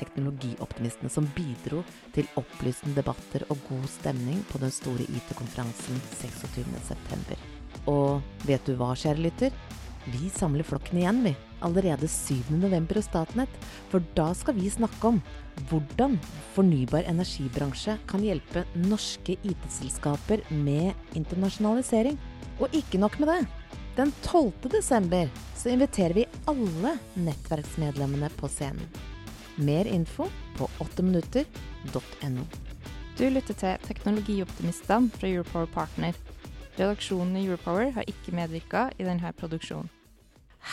teknologioptimistene som bidro til opplysende debatter og god stemning på den store IT-konferansen 26.9. Og vet du hva, kjære lytter? Vi samler flokken igjen, vi. Allerede 7.11. hos Statnett. For da skal vi snakke om hvordan fornybar energibransje kan hjelpe norske IT-selskaper med internasjonalisering. Og ikke nok med det. Den 12. desember så inviterer vi alle nettverksmedlemmene på scenen. Mer info på 8minutter.no. Du lytter til Teknologioptimistene fra Europower Partner. Redaksjonen i Europower har ikke medvirka i denne produksjonen.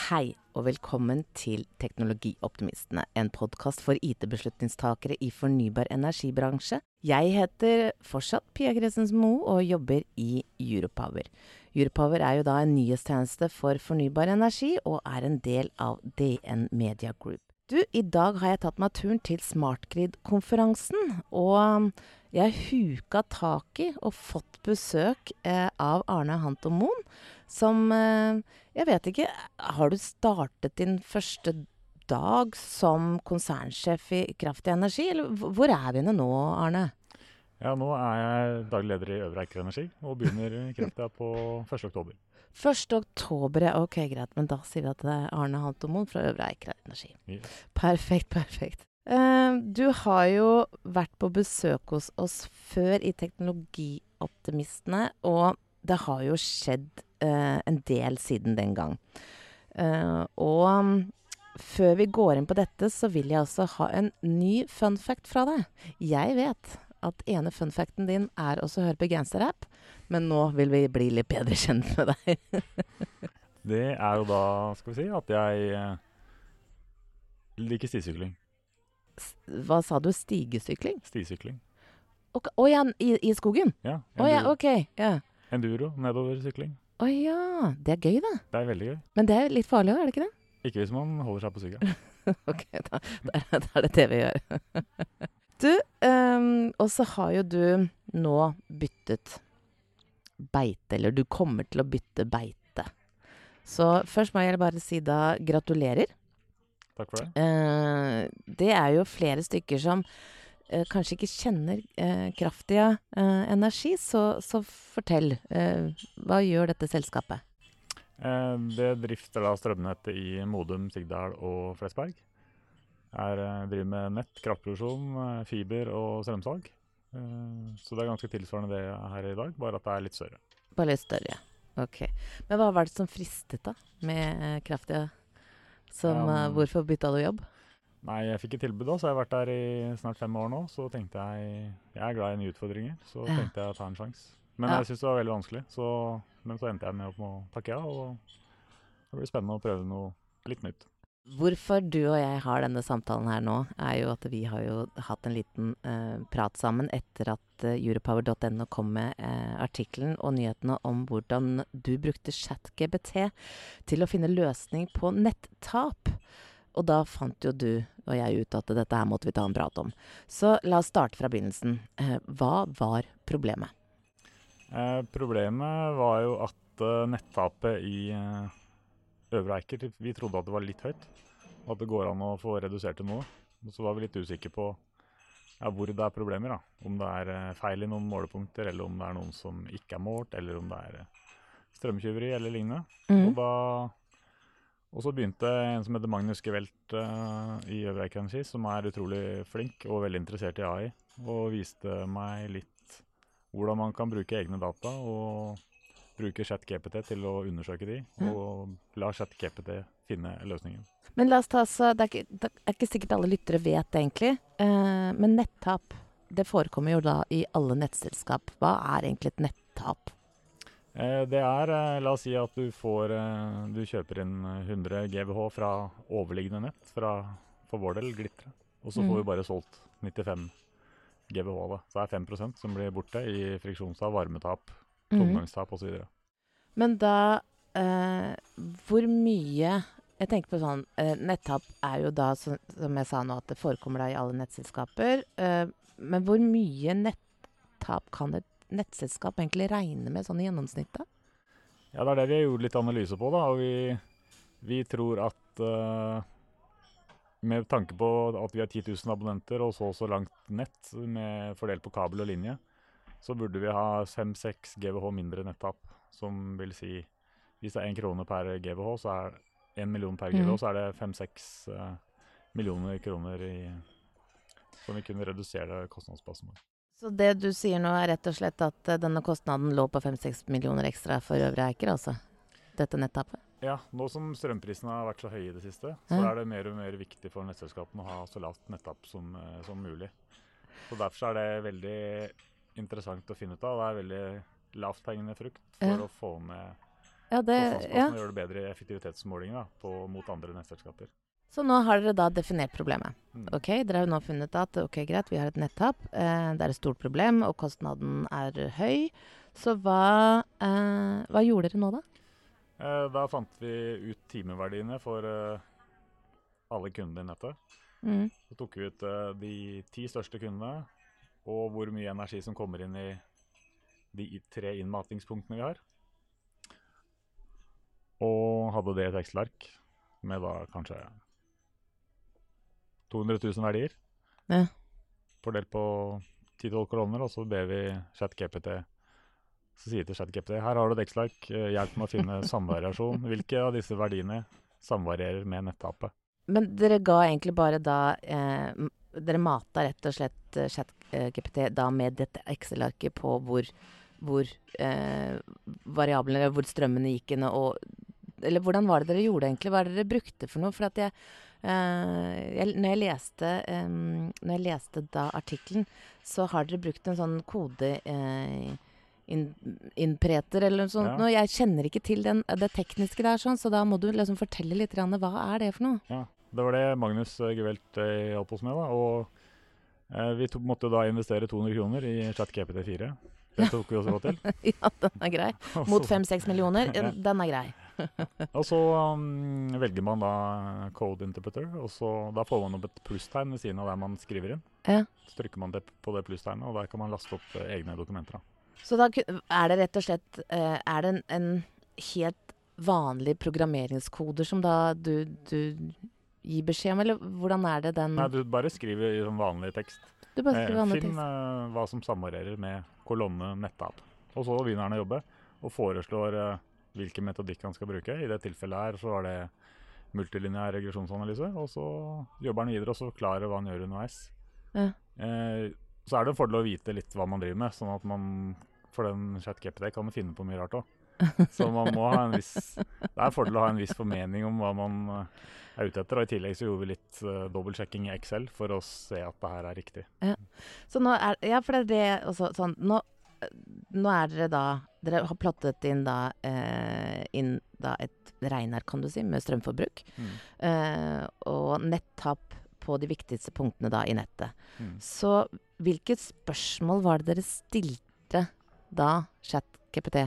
Hei og velkommen til Teknologioptimistene, en podkast for IT-beslutningstakere i fornybar energibransje. Jeg heter fortsatt Pia Gressens Moe og jobber i Europower. Europower er jo da en nyhetstjeneste for fornybar energi, og er en del av DN Media Group. Du, i dag har jeg tatt meg turen til Smartgrid-konferansen, og jeg huka tak i og fått besøk eh, av Arne Hanto Moen, som eh, Jeg vet ikke, har du startet din første dag som konsernsjef i Kraftig Energi, eller hvor er vi nå, Arne? Ja, nå er jeg daglig leder i Øvre Eiker Energi og begynner i Kraftia på 1. oktober. 1. oktober, ja. Ok, greit. Men da sier vi at det er Arne Hantomon fra Øvre Eiker Energi. Yes. Perfekt, perfekt. Uh, du har jo vært på besøk hos oss før i Teknologioptimistene, og det har jo skjedd uh, en del siden den gang. Uh, og um, før vi går inn på dette, så vil jeg også ha en ny fun fact fra deg. Jeg vet at ene fun facten din er også å høre på gangsterrap, men nå vil vi bli litt bedre kjent med deg. Det er jo da, skal vi si, at jeg eh, liker stisykling. Hva sa du? Stigesykling? Stisykling. Å å ja, i, i skogen? Ja. Å ja, Enduro, ok. Ja. enduro nedoversykling. Å ja, det er gøy, da. Det er veldig gøy. Men det er litt farlig òg, er det ikke det? Ikke hvis man holder seg på sykkelen. Ok, da, da, da er det det vi gjør. Du, um, og så har jo du nå byttet beite, eller du kommer til å bytte beite. Så først må jeg bare si da gratulerer. Takk for det. Eh, det er jo flere stykker som eh, kanskje ikke kjenner eh, Kraftia eh, Energi, så, så fortell. eh, hva gjør dette selskapet? Eh, det drifter da strømnettet i Modum, Sigdal og Flesberg. Er, eh, driver med nett, kraftproduksjon, fiber og strømsalg. Eh, så det er ganske tilsvarende det her i dag, bare at det er litt større. Bare litt større. ja. Ok. Men hva var det som fristet da med eh, Kraftia? Som, men- hvorfor bytta du jobb? Nei, jeg fikk et tilbud da, så jeg har vært der i snart fem år nå. Så tenkte jeg Jeg er glad i nye utfordringer, så Ja. tenkte jeg å ta en sjanse. Men Ja. jeg syntes det var veldig vanskelig, så, men så endte jeg med med å takke ja. Og det blir spennende å prøve noe litt nytt. Hvorfor du og jeg har denne samtalen her nå, er jo at vi har jo hatt en liten eh, prat sammen etter at uh, europower.no kom med eh, artikkelen og nyhetene om hvordan du brukte ChatGBT til å finne løsning på nettap. Og da fant jo du og jeg ut at dette her måtte vi ta en prat om. Så la oss starte fra begynnelsen. Eh, hva var problemet? Eh, problemet var jo at eh, nettapet i eh, Øvre Eiker Vi trodde at det var litt høyt, og at det går an å få redusert det noe. Så var vi litt usikre på ja, hvor det er problemer. da. Om det er eh, feil i noen målepunkter, eller om det er noen som ikke er målt, eller om det er eh, strømtyveri eller lignende. Og, da, og så begynte en som heter Magnus Gevelt uh, i Øvre Eiker Energi, som er utrolig flink og veldig interessert i AI, og viste meg litt hvordan man kan bruke egne data og bruke ChatGPT til å undersøke de, og la ChatGPT finne løsningen. Men la oss ta så Det er ikke, det er ikke sikkert alle lyttere vet det egentlig. Eh, men nettap, det forekommer jo da i alle nettselskap. Hva er egentlig et nettap? Eh, det er, eh, la oss si at du får Du kjøper inn eh, 100 GWh fra overliggende nett, fra for vår del Glitre, og så Mm. får vi bare solgt 95 GWh. Da. Så det er 5% som blir borte i friksjonstap, varmetap. Tomgangstap osv. Men da eh, Hvor mye Jeg tenker på sånn eh, Nettap er jo da, så, som jeg sa nå, at det forekommer da i alle nettselskaper. Eh, men hvor mye nettap kan et nettselskap egentlig regne med sånn i gjennomsnitt? da? Ja, det er det vi har gjort litt analyse på, da. Og vi, vi tror at eh, med tanke på at vi har 10 000 abonnenter og så og så langt nett med fordelt på kabel og linje, så burde vi ha 5-6 GWh mindre nettap. Som vil si hvis det er 1 krone per GWh, så er 1 million per GWh, mm. så er det 5-6 eh, millioner kroner i som vi kunne redusere kostnadsbasen vår. Så det du sier nå, er rett og slett at eh, denne kostnaden lå på 5-6 millioner ekstra for øvrige eikere? altså? Dette nettapet? Ja, nå som strømprisene har vært så høye i det siste, så er det mer og mer viktig for nettselskapene å ha så lavt nettap som, eh, som mulig. Så Derfor er det veldig interessant å finne ut av. Det er veldig lavthengende frukt for Ja. å få ned Ja, det, ja. og gjøre det bedre i effektivitetsmålingene mot andre nettselskaper. Så nå har dere da definert problemet. Mm. Ok, Dere har jo nå funnet at ok, greit, vi har et nettap. Eh, det er et stort problem, og kostnaden er høy. Så hva, eh, hva gjorde dere nå, da? Eh, Da fant vi ut timeverdiene for eh, alle kundene i nettet. Mm. Så tok vi ut eh, de ti største kundene, og hvor mye energi som kommer inn i de tre innmatingspunktene vi har. Og hadde det i et Excel-ark med da kanskje 200 000 verdier. Ja. Fordelt på 10-12 kolonner, og så ber vi ChatGPT så sier til ChatGPT her har du et Excel-ark, eh, hjelp med å finne samvariasjon. Hvilke av disse verdiene samvarierer med nettapet? Men dere ga egentlig bare da eh, Dere mata rett og slett eh, ChatGPT da med dette Excel-arket på hvor, hvor eh, variablene hvor strømmene gikk inn og Eller hvordan var det dere gjorde egentlig? Hva er det dere brukte for noe? For at jeg, eh, jeg Når jeg leste eh, Når jeg leste da artikkelen, så har dere brukt en sånn kode eh, inn, innpreter eller noe sånt. Ja. Jeg kjenner ikke til den, det tekniske der, sånn, så da må du liksom fortelle litt. grann, Hva er det for noe? Ja, det var det Magnus Gevelt eh, hjalp oss med. da, og Vi to, måtte da investere 200 kroner i ChatGPT4. Det tok vi oss råd til. ja, den er grei. Mot så- 5-6 millioner, Ja. den er grei. Og så um, velger man da code interpreter, og så da får man opp et plusstegn ved siden av der man skriver inn. Ja. Så trykker man det på det plusstegnet, og der kan man laste opp eh, egne dokumenter. da. Så da er det rett og slett eh, Er det en, en helt vanlig programmeringskoder som da du, du gir beskjed om, eller hvordan er det den Nei, du bare skriver i sånn vanlig tekst. Du bare Eh, skriver vanlig Finn tekst. Finn hva som samarbeider med kolonne nettapp. Og så begynner han å jobbe og foreslår eh, hvilken metodikk han skal bruke. I det tilfellet her så var det multilinjær regresjonsanalyse. Og så jobber han videre og så forklarer hva han gjør underveis. Ja. Eh, så er det en fordel å vite litt hva man driver med, sånn at man For den ChatGPT kan finne på mye rart òg. Så man må ha en viss Det er en fordel å ha en viss formening om hva man eh, er ute etter. Og i tillegg så gjorde vi litt uh, dobbeltsjekking i Excel for å se at det her er riktig. Så nå er Ja, for det er det også sånn Nå, nå er dere da Dere har plottet inn da eh, inn da et regneark, kan du si, med strømforbruk. Mm. Eh, og nettap på de viktigste punktene da i nettet. Mm. Så hvilket spørsmål var det dere stilte da, ChatGPT?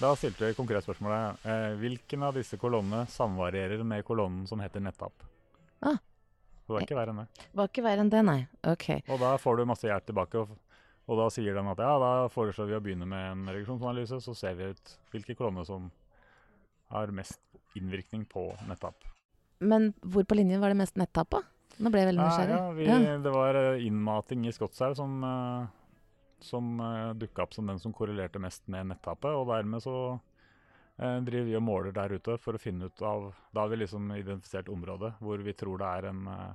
Da stilte vi konkret spørsmålet eh, hvilken av disse kolonnene samvarierer med kolonnen som heter Nettapp? Ah. Så det er ikke verre enn det. Var ikke verre enn det, nei. Ok. Og da får du masse hjelp tilbake, og, og da sier den at ja, da foreslår vi å begynne med en regresjonsanalyse, så ser vi ut hvilke kolonner som har mest innvirkning på nettap. Men hvor på linjen var det mest nettap da? Nå ble jeg veldig nysgjerrig. ja, vi, Ja. Det var eh, innmating i skottsau som, uh, som uh, dukka opp som den som korrelerte mest med nettapet. Og dermed så eh, driver vi og måler der ute for å finne ut av Da har vi liksom identifisert området hvor vi tror det er en, eh,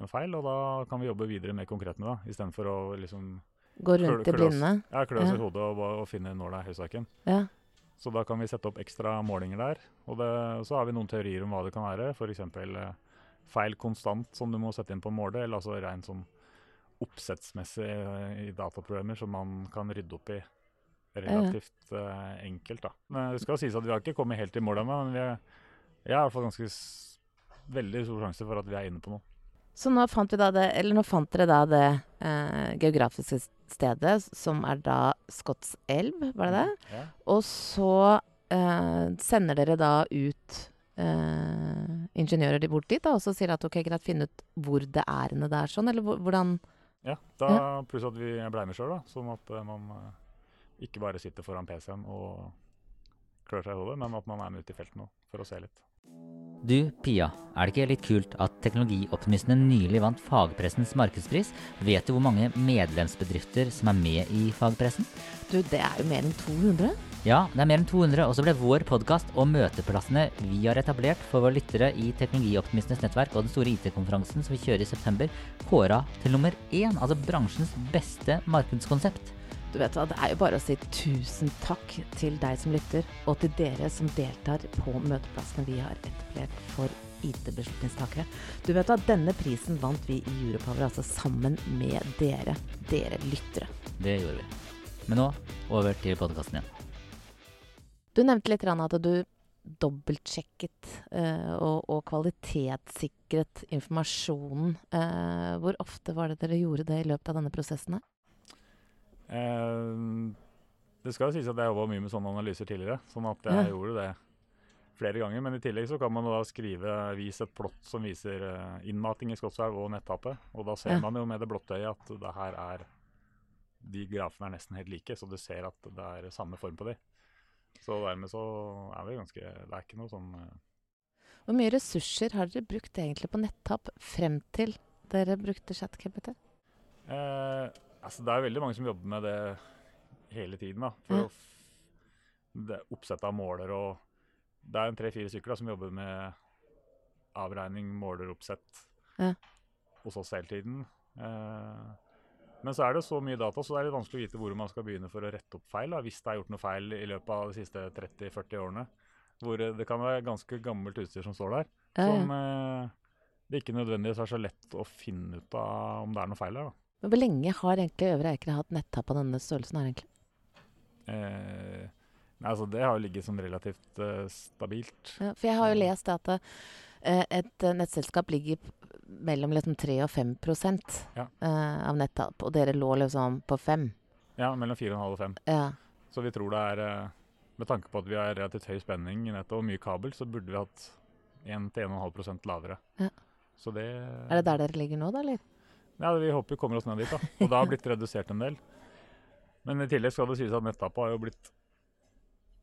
en feil, og da kan vi jobbe videre mer konkret med det, istedenfor å liksom Gå rundt i blinde. ja, klø oss Ja. i hodet og, og finne nåla i høysaken. Ja. Så da kan vi sette opp ekstra målinger der. Og det, så har vi noen teorier om hva det kan være. F.eks. Eh, feil konstant som du må sette inn på målet, eller altså rein sånn oppsettsmessig eh, i dataprogrammer som man kan rydde opp i relativt uh, enkelt. da. Men det skal sies at vi har ikke kommet helt i mål ennå, men vi er, jeg har i hvert fall ganske veldig stor sjanse for at vi er inne på noe. Så nå fant det Eller nå fant dere da det eh, geografiske stedet, som er da Skotselv, var det det? Ja. Og så eh, sender dere da ut eh, ingeniører de bort dit, da, og så sier at ok, greit, finn ut hvor det er henne det er sånn, eller hvordan Ja, da, pluss at vi ble med sjøl, sånn at eh, man eh, ikke bare sitter foran PC-en og klør seg i hodet, men at man er med ute i felten òg for å se litt. Du, Pia, er det ikke litt kult at Teknologioptimistene nylig vant fagpressens markedspris? Vet du hvor mange medlemsbedrifter som er med i fagpressen? Du, det er jo mer enn 200. Ja, det er mer enn 200, og så ble vår podkast og møteplassene vi har etablert for våre lyttere i Teknologioptimistenes nettverk og den store IT-konferansen som vi kjører i september, kåra til nummer én, altså bransjens beste markedskonsept. Du vet hva, Det er jo bare å si tusen takk til deg som lytter, og til dere som deltar på møteplassene vi har etablert for IT-beslutningstakere. Du vet hva, Denne prisen vant vi i Europower, altså sammen med dere, dere lyttere. Det gjorde vi. Men nå over til podkasten igjen. Du nevnte litt at du dobbeltsjekket eh, og, og kvalitetssikret informasjonen. Eh, hvor ofte var det dere gjorde det i løpet av denne prosessen? Eh, det skal jo sies at jeg jobba mye med sånne analyser tidligere, sånn at jeg Ja. gjorde det flere ganger. Men i tillegg så kan man da skrive vis et plott som viser eh, innmating i Skotselv og nettapet. Og da ser Ja. man jo med det blotte øyet at det her er De grafene er nesten helt like, så du ser at det er samme form på de. Så dermed så er vi ganske Det er ikke noe sånn eh, Hvor mye ressurser har dere brukt egentlig på nettap frem til dere brukte ChatKPT? Eh, altså det er veldig mange som jobber med det hele tiden. da, for mm. å Oppsett av måler og Det er en tre-fire stykker da, som jobber med avregning, måler, oppsett Ja. hos oss hele tiden. Eh, men så er det så mye data, så det er litt vanskelig å vite hvor man skal begynne for å rette opp feil. Da, hvis det er gjort noe feil i løpet av de siste 30-40 årene. Hvor eh, det kan være ganske gammelt utstyr som står der. Ja, ja. Som eh, det ikke nødvendigvis er så lett å finne ut av om det er noe feil der. da. Men hvor lenge har egentlig Øvre Eiker hatt nettapp av denne størrelsen her, egentlig? Eh, nei, altså det har jo ligget sånn relativt eh, stabilt. Ja, for jeg har jo lest det at eh, et eh, nettselskap ligger mellom liksom 3 og 5 prosent, Ja. eh, av nettap, og dere lå liksom på 5. Ja, mellom 4,5 og 5. Ja. Så vi tror det er eh, Med tanke på at vi har relativt høy spenning i nettet og mye kabel, så burde vi hatt 1-1,5% lavere. Ja. Så det Er det der dere ligger nå, da, eller? Ja, vi håper vi kommer oss ned dit, da. Og det har blitt redusert en del. Men i tillegg skal det sies at nettapet har jo blitt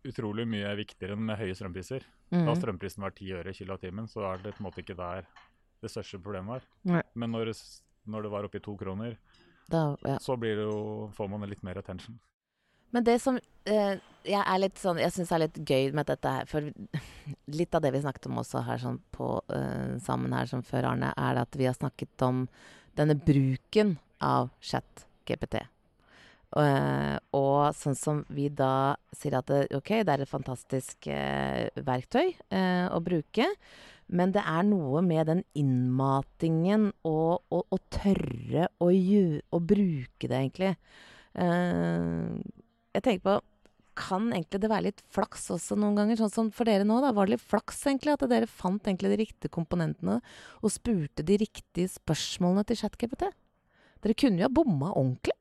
utrolig mye viktigere enn med høye strømpriser. Da Mhm. strømprisen var 10 øre kilowattimen, så er det på en måte ikke der det største problemet var. Nei. Men når det, når det var oppi i to kroner, Da, ja. så blir det jo, får man litt mer attention. Men det som eh, jeg er litt sånn Jeg syns er litt gøy med dette her, for litt av det vi snakket om også her sånn på eh, sammen her som før, Arne, er at vi har snakket om denne bruken av chat-GPT. Eh, og sånn som vi da sier at det, ok, det er et fantastisk eh, verktøy eh, å bruke, men det er noe med den innmatingen og å og tørre å, å bruke det, egentlig. Eh, jeg tenker på kan egentlig det være litt flaks også noen ganger? Sånn som for dere nå, da. Var det litt flaks egentlig at dere fant egentlig de riktige komponentene og spurte de riktige spørsmålene til ChatGPT? Dere kunne jo ha bomma ordentlig.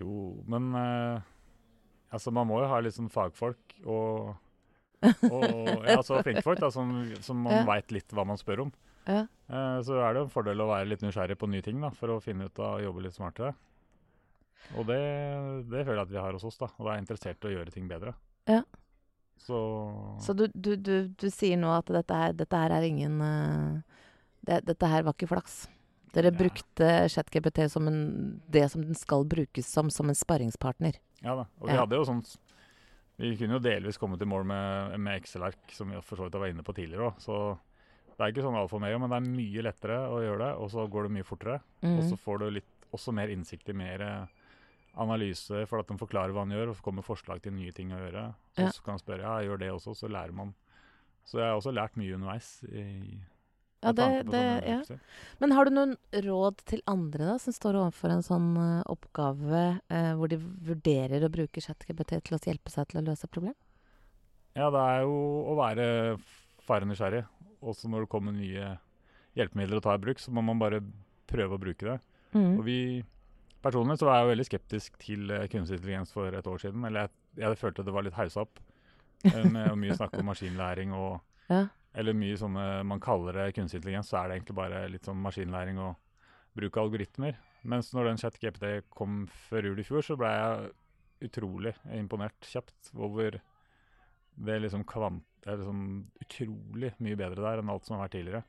Jo, men eh, altså man må jo ha litt sånn fagfolk og, og ja, altså flinke folk da, som, som man Ja. vet litt hva man spør om. Ja. Eh, så er det en fordel å være litt nysgjerrig på nye ting da, for å finne ut av å jobbe litt smartere. Og det, det føler jeg at vi har hos oss, da, og det er interessert i å gjøre ting bedre. Ja. Så, Så du, du, du, du sier nå at dette her, dette her er ingen uh, det, Dette her var ikke flaks. Dere Ja. brukte ChatGPT som en, det som den skal brukes som, som en sparringspartner. ja da. Og vi hadde jo sånn Vi kunne jo delvis kommet i mål med, med Excel-ark, som vi for så vidt var inne på tidligere òg. Så det er ikke sånn alfa og omega, men det er mye lettere å gjøre det, og så går det mye fortere. Og så Mm. får du litt, også mer innsikt i mer eh, analyse, for at de forklarer hva han gjør, og så kommer forslag til nye ting å gjøre. Så, Ja. så kan han spørre ja, gjør det også, så lærer man. Så jeg har også lært mye underveis. I, Ja, det, det, ja. Men har du noen råd til andre da, som står overfor en sånn uh, oppgave uh, hvor de vurderer å bruke ChatGPT til å hjelpe seg til å løse et problem? Ja, det er jo å være farenysgjerrig, også når det kommer nye hjelpemidler å ta i bruk, så må man bare prøve å bruke det. Mm. Og vi Personlig så var jeg jo veldig skeptisk til eh, kunstig intelligens for et år siden. Eller jeg, jeg følte det var litt haussa opp. med mye snakk om maskinlæring og Ja. Eller mye sånne Man kaller det kunstig intelligens, så er det egentlig bare litt sånn maskinlæring og bruk av algoritmer. Mens når den ChatGPT kom før jul i fjor, så ble jeg utrolig imponert kjapt over det liksom kvant... Er liksom utrolig mye bedre der enn alt som har vært tidligere.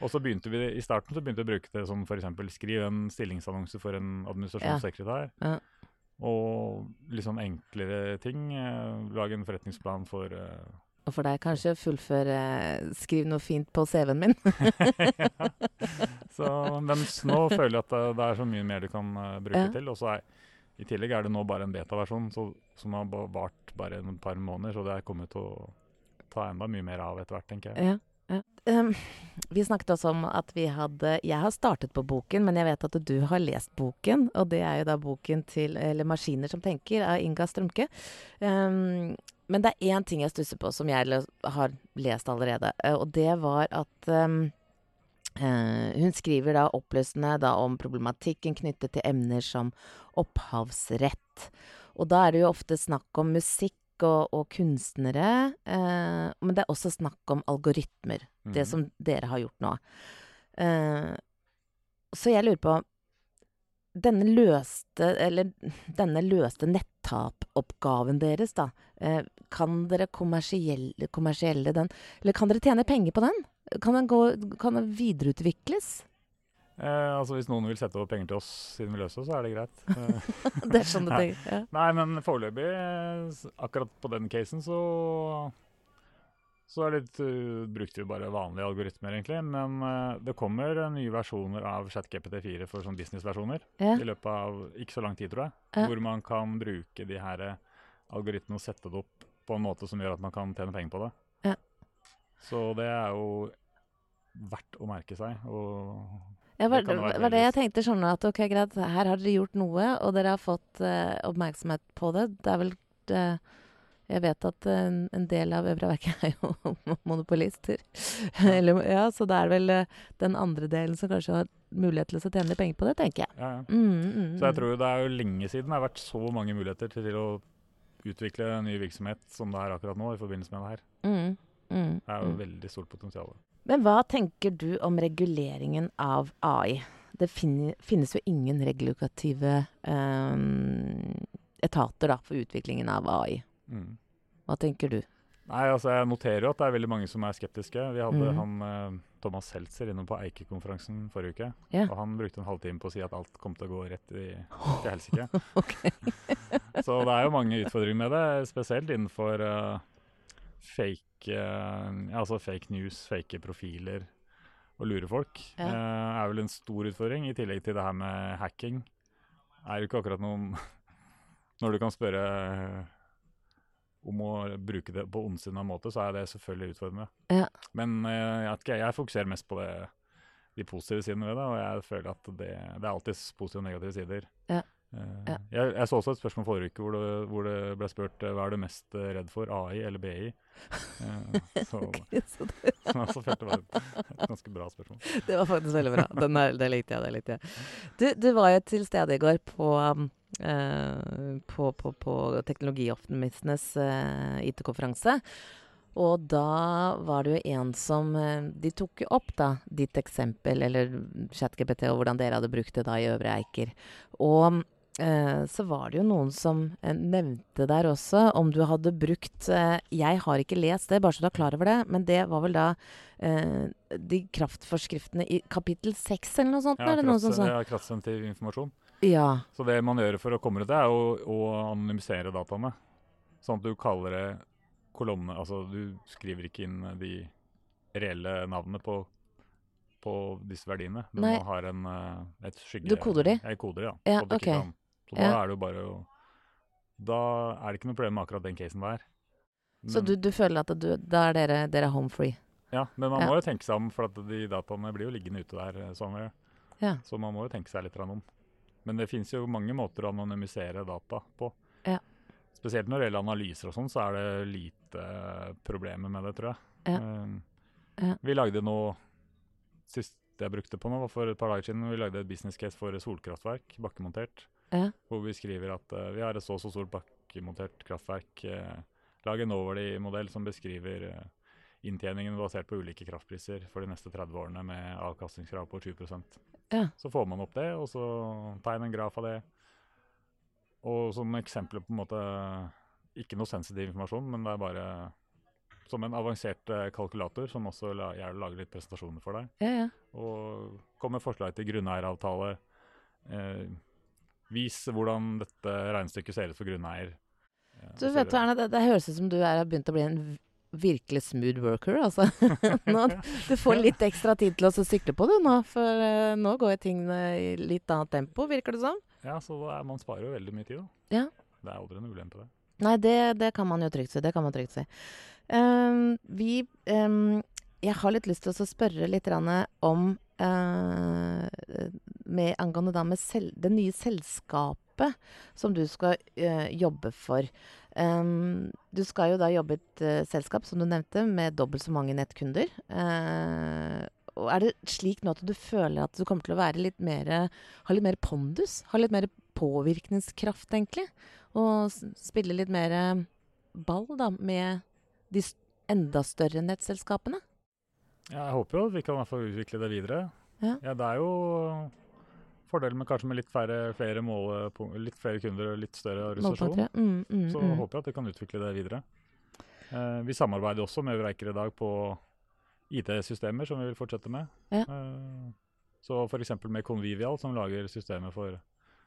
Og så begynte vi, I starten så begynte vi å bruke det som f.eks. skriv en stillingsannonse for en administrasjonssekretær. Ja. Og liksom enklere ting. Lag lage en forretningsplan for eh, Og for deg kanskje fullføre Skriv noe fint på CV-en min. ja. Så, mens nå føler jeg at det, er så mye mer du kan uh, bruke Ja. til. Og så er, i tillegg er det nå bare en beta-versjon som har vart bare et par måneder, så det er kommet til å ta enda mye mer av etter hvert, tenker jeg. Ja, Ehm, vi snakket også om at vi hadde Jeg har startet på boken, men jeg vet at du har lest boken. Og det er jo da boken til Eller 'Maskiner som tenker' av Inga Strømke. Um, men det er én ting jeg stusser på, som jeg har lest allerede. eh, Og det var at um, Uh, hun skriver da oppløsende da om problematikken knyttet til emner som opphavsrett. Og da er det jo ofte snakk om musikk og, og kunstnere, eh, men det er også snakk om algoritmer. Det Mhm. som dere har gjort nå. Eh, så jeg lurer på Denne løste, eller denne løste nettapoppgaven deres, da. Eh, kan dere kommersielle, kommersielle den Eller kan dere tjene penger på den? Kan den, gå, kan den videreutvikles? Eh, altså Hvis noen vil sette over penger til oss siden vi løser, så er det greit. Eh, Det er sånn du tenker? Ja. Nei, men foreløpig, eh, akkurat på den casen, så så er litt, uh, brukte vi bare vanlige algoritmer, egentlig. Men uh, det kommer eh, nye versjoner av ChatGPT4 for sånn businessversjoner Ja. i løpet av ikke så lang tid, tror jeg. Ja. Hvor man kan bruke de her eh, algoritmene og sette det opp på en måte som gjør at man kan tjene penger på det. Ja. Så det er jo verdt å merke seg. Og Ja, var, Det var var det jeg tenkte. Sånn at ok, greit, her har dere gjort noe, og dere har fått uh, oppmerksomhet på det. Det er vel uh, Jeg vet at en, en del av Øvre Verket er jo monopolister. Eller, ja, så det er vel eh, den andre delen som kanskje har mulighet til å tjene litt penger på det, tenker jeg. ja, ja. Mm, mm, Så jeg mm. tror det er jo lenge siden det har vært så mange muligheter til å utvikle en ny virksomhet som det er akkurat nå i forbindelse med det her. mm, mm, Det er jo mm. veldig stort potensial. Men hva tenker du om reguleringen av AI? Det finnes jo ingen regulative um, etater da, for utviklingen av AI. Mm. Hva tenker du? Nei, altså Jeg noterer jo at det er veldig mange som er skeptiske. Vi hadde mm. han eh, Thomas Seltzer innom på Eike-konferansen forrige uke. Yeah. Og han brukte en halvtime på å si at alt kom til å gå rett i, til helsike. Så det er jo mange utfordringer med det, spesielt innenfor uh, fake, eh, ja, altså fake news, fake profiler og lure folk. Ja. eh, er vel en stor utfordring, i tillegg til det her med hacking. Er jo ikke akkurat noen Når du kan spørre eh, om å bruke det på ondsinna måte, så er det selvfølgelig utfordrende. Ja. Men eh, jeg, jeg fokuserer mest på det, de positive sidene ved det, og jeg føler at det, det er alltid positive og negative sider. Ja. Eh. Jeg, jeg så også et spørsmål forrige uke hvor det, hvor det ble spurt eh, hva er du mest eh, redd for, AI eller BI? Så, Så det, så følte var et, ganske bra spørsmål. det var faktisk veldig bra. Den er, det likte jeg. det likte jeg. Du, du var jo til stede i går på, um, eh, på, på, på Teknologioptimistenes eh, IT-konferanse. Og da var det jo en som De tok jo opp da ditt eksempel, eller ChatGPT, og hvordan dere hadde brukt det da i Øvre Eiker. Og eh, så var det jo noen som eh, nevnte der også om du hadde brukt eh, Jeg har ikke lest det, bare så du er klar over det, men det var vel da eh, de kraftforskriftene i kapittel seks eller noe sånt? Ja, er det noen som sa? ja, kraftsensitiv informasjon. Ja. Så det man gjør for å komme til det, er å, å anonymisere dataene. Sånn at du kaller det kolonne Altså du skriver ikke inn de reelle navnene på, på disse verdiene. Men Nei. man har en, eh, et skygge... Du koder de? Jeg koder, ja. Ja, og, at du ikke ok. kan- Så da Ja. er det jo bare å Da er det ikke noe problem med akkurat den casen der. Så du, du føler at du, da er dere, dere home free? Ja, men man Ja. må jo tenke seg om, for de dataene blir jo liggende ute der. eh, Sånn, ja. Så man må jo tenke seg litt om. Men det finnes jo mange måter å anonymisere data på. Ja. Spesielt når det gjelder analyser og sånn, så er det lite problemer med det, tror jeg. Ja. Eh, Ja. Vi lagde noe sist jeg brukte på nå, var for et par dager siden. Vi lagde et business case for solkraftverk, bakkemontert. Ja. Hvor vi skriver at uh, vi har et så og så stort bakkemontert kraftverk. Uh, lag en Overly-modell som beskriver uh, inntjeningen basert på ulike kraftpriser for de neste 30 årene med avkastningskrav på 20 Ja. Så får man opp det, og så tegn en graf av det. Og som eksempler på en måte Ikke noe sensitiv informasjon, men det er bare som en avansert kalkulator som også la, gjerne lager litt presentasjoner for deg. Ja, ja. Og kommer forslag til grunneieravtale. Eh, vis hvordan dette regnestykket ser ut for grunneier. Eh, Du vet Erne, det, det høres ut som du har begynt å bli en virkelig smooth worker, altså. nå, du får litt ekstra tid til å sykle på, du nå. For uh, nå går tingene i litt annet tempo, virker det som. Ja, så er, man sparer jo veldig mye tid, da. Ja. Det er aldri en ulempe, det. Nei, det, det kan man jo trygt si. Det kan man trygt si. Um, vi um, Jeg har litt lyst til å spørre litt om med, Angående da med selv, det nye selskapet som du skal eh, jobbe for. Um, du skal jo da jobbe i et uh, selskap, som du nevnte, med dobbelt så mange nettkunder. Uh, er det slik nå at du føler at du kommer til å være litt mer, ha litt mer pondus? Ha litt mer påvirkningskraft, egentlig? Og spille litt mer eh, ball da, med de enda større nettselskapene? Ja, jeg håper jo at vi kan i hvert fall utvikle det videre. Ja. det er jo fordelen med kanskje med litt færre, flere mål, litt flere kunder og litt større organisasjon. Mm, mm, Så mm. håper jeg at vi kan utvikle det videre. Eh, vi samarbeider også med Eureiker i dag på IT-systemer, som vi vil fortsette med. Ja. Eh, så f.eks. med Convivial, som lager systemer for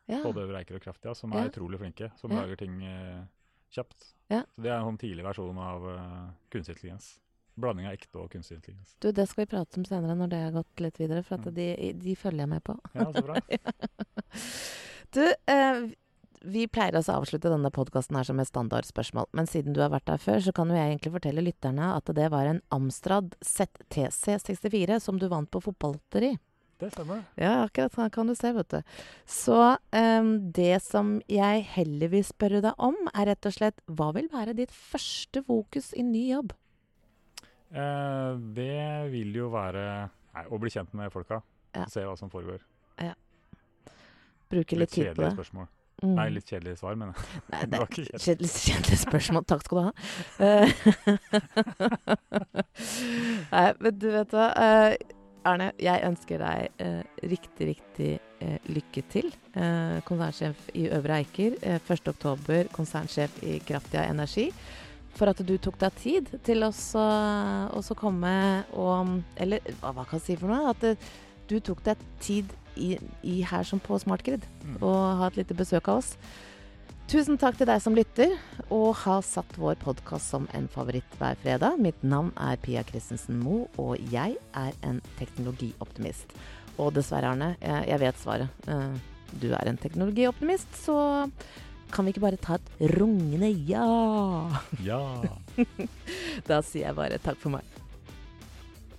ja. både Eureiker og Kraftia, som Ja. er utrolig flinke. Som Ja. lager ting eh, kjapt. Ja. Så Det er en sånn tidlig versjon av eh, kunstig intelligens. Blanding av ekte og kunstig intelligens. Du, det skal vi prate om senere når det har gått litt videre, for at Mm. de, de følger jeg med på. Ja, så bra. Du, eh, vi pleier altså å avslutte denne podkasten her som et standardspørsmål, men siden du har vært der før, så kan jo jeg egentlig fortelle lytterne at det var en Amstrad ZTC64 som du vant på fotballotteri. Det stemmer. Ja, akkurat sånn kan du se, vet du. Så um, det som jeg heller vil spørre deg om, er rett og slett hva vil være ditt første fokus i ny jobb? Eh, det vil jo være nei, å bli kjent med folka. Ja. Se hva som foregår. Bruke litt tid på det. spørsmål. Mm. Nei, litt kjedelig svar, men Nei, det var er ikke kjedelig. kjedelig, kjedelig spørsmål. Takk skal du ha. Eh, Nei, men du vet hva. eh, Arne, jeg ønsker deg eh, riktig, riktig eh, lykke til. Eh, konsernsjef i Øvre Eiker. Eh, 1.10, konsernsjef i Kraftia Energi. For at du tok deg tid til å å komme og Eller hva, hva kan jeg si for noe? At eh, du tok deg tid i, i her som på Smartgrid Mm. og ha et lite besøk av oss. Tusen takk til deg som lytter, og har satt vår podkast som en favoritt hver fredag. Mitt navn er Pia Christensen Moe, og jeg er en teknologioptimist. Og dessverre, Arne, jeg, jeg vet svaret. Eh, Du er en teknologioptimist, så kan vi ikke bare ta et rungende ja? Ja. Da sier jeg bare takk for meg.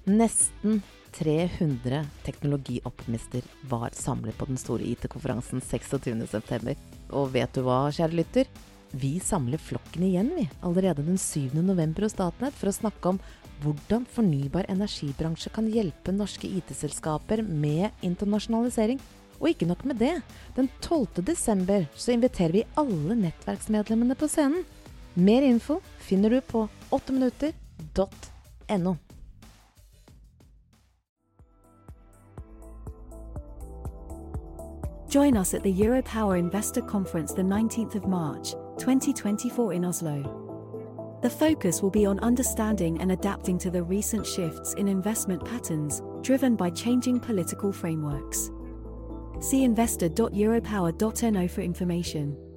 Nesten 300 teknologioptimister var samlet på den store IT-konferansen 26.9. Og vet du hva, kjære lytter? Vi samler flokken igjen, vi, allerede den 7. november hos Statnett for å snakke om hvordan fornybar energibransje kan hjelpe norske IT-selskaper med internasjonalisering. Og ikke nok med det, den 12. desember så inviterer vi alle nettverksmedlemmene på scenen. Mer info finner du på 8minutter.no. Join us at the Europower Investor Conference the 19th of March, 2024 in Oslo. The focus will be on understanding and adapting to the recent shifts in investment patterns driven by changing political frameworks. See investor.europower.no for information.